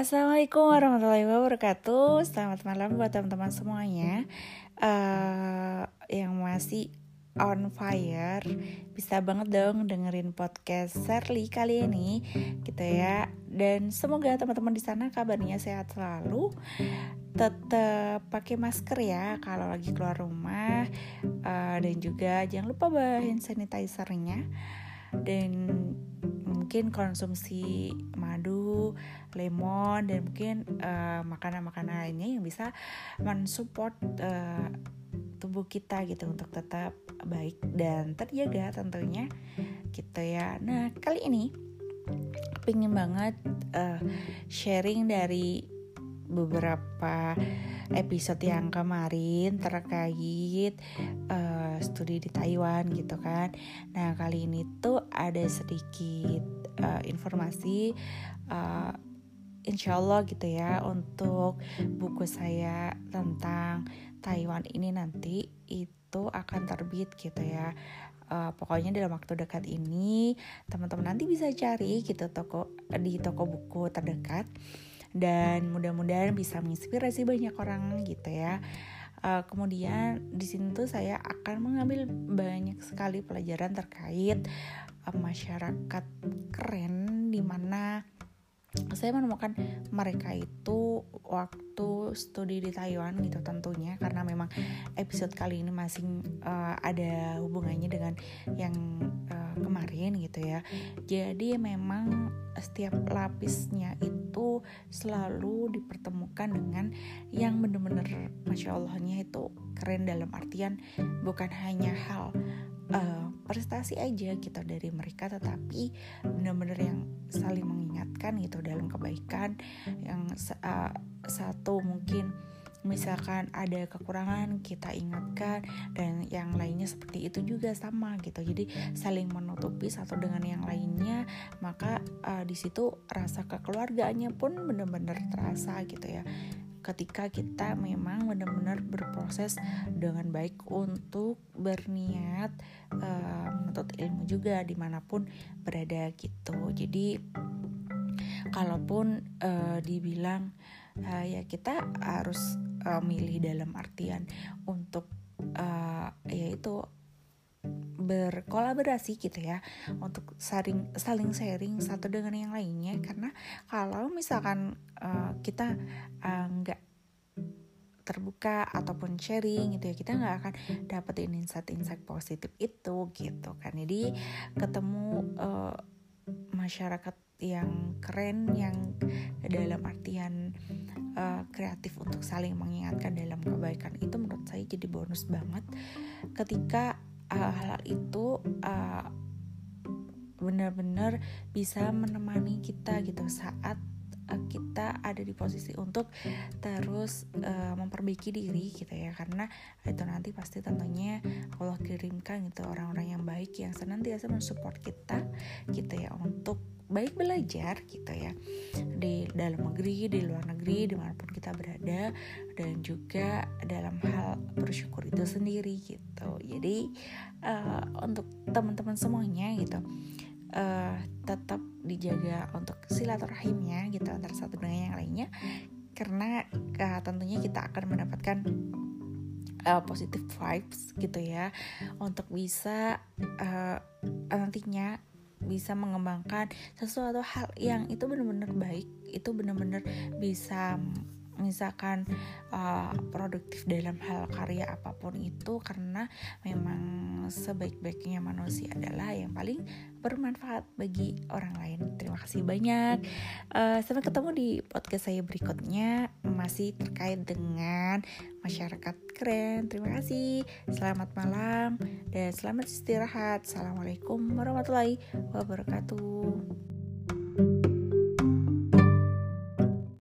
Assalamualaikum warahmatullahi wabarakatuh. Selamat malam buat teman-teman semuanya uh, yang masih on fire. Bisa banget dong dengerin podcast Serly kali ini, gitu ya. Dan semoga teman-teman di sana kabarnya sehat selalu. Tetap pakai masker ya kalau lagi keluar rumah. Uh, dan juga jangan lupa bawa hand sanitizernya. Dan mungkin konsumsi madu, lemon dan mungkin eh, makanan-makanan lainnya yang bisa mensupport uh, tubuh kita gitu untuk tetap baik dan terjaga tentunya gitu ya. Nah kali ini pengen banget uh, sharing dari beberapa episode yang kemarin terkait uh, studi di Taiwan gitu kan. Nah kali ini tuh ada sedikit uh, informasi uh, insya Allah gitu ya untuk buku saya tentang Taiwan ini nanti itu akan terbit gitu ya. Uh, pokoknya dalam waktu dekat ini teman-teman nanti bisa cari gitu toko di toko buku terdekat dan mudah-mudahan bisa menginspirasi banyak orang gitu ya. Uh, kemudian di sini tuh saya akan mengambil banyak sekali pelajaran terkait uh, masyarakat keren di mana saya menemukan mereka itu waktu studi di Taiwan gitu tentunya karena memang episode kali ini masih uh, ada hubungannya dengan yang uh, kemarin gitu ya. Jadi memang setiap lapisnya itu selalu dipertemukan dengan yang bener-bener masya Allahnya itu keren dalam artian bukan hanya hal uh, prestasi aja gitu dari mereka tetapi benar-benar yang saling mengingatkan gitu dalam kebaikan yang uh, satu mungkin. Misalkan ada kekurangan kita ingatkan dan yang lainnya seperti itu juga sama gitu. Jadi saling menutupi satu dengan yang lainnya maka uh, di situ rasa kekeluargaannya pun benar-benar terasa gitu ya. Ketika kita memang benar-benar berproses dengan baik untuk berniat uh, menuntut ilmu juga di mana pun berada gitu. Jadi kalaupun uh, dibilang uh, ya kita harus uh, milih dalam artian untuk uh, yaitu berkolaborasi gitu ya untuk saling saling sharing satu dengan yang lainnya. Karena kalau misalkan uh, kita nggak uh, terbuka ataupun sharing gitu ya kita nggak akan dapetin insight-insight positif itu gitu kan. Jadi ketemu uh, masyarakat yang keren yang dalam artian uh, kreatif untuk saling mengingatkan dalam kebaikan. Itu menurut saya jadi bonus banget. Ketika uh, hal itu uh, benar-benar bisa menemani kita gitu saat kita ada di posisi untuk terus uh, memperbaiki diri gitu ya. Karena itu nanti pasti tentunya Allah kirimkan gitu orang-orang yang baik yang senantiasa mensupport kita gitu ya untuk baik belajar gitu ya. Di dalam negeri di luar negeri di mana pun kita berada dan juga dalam hal bersyukur itu sendiri gitu. Jadi uh, untuk teman-teman semuanya gitu uh, tetap dijaga untuk silaturahimnya gitu antara satu dengan yang lainnya karena uh, tentunya kita akan mendapatkan uh, positive vibes gitu ya untuk bisa uh, nantinya bisa mengembangkan sesuatu hal yang itu benar-benar baik itu benar-benar bisa misalkan uh, produktif dalam hal karya apa pun itu karena memang sebaik-baiknya manusia adalah yang paling bermanfaat bagi orang lain. Terima kasih banyak. Uh, sampai ketemu di podcast saya berikutnya masih terkait dengan masyarakat keren. Terima kasih. Selamat malam dan selamat istirahat. Assalamualaikum warahmatullahi wabarakatuh.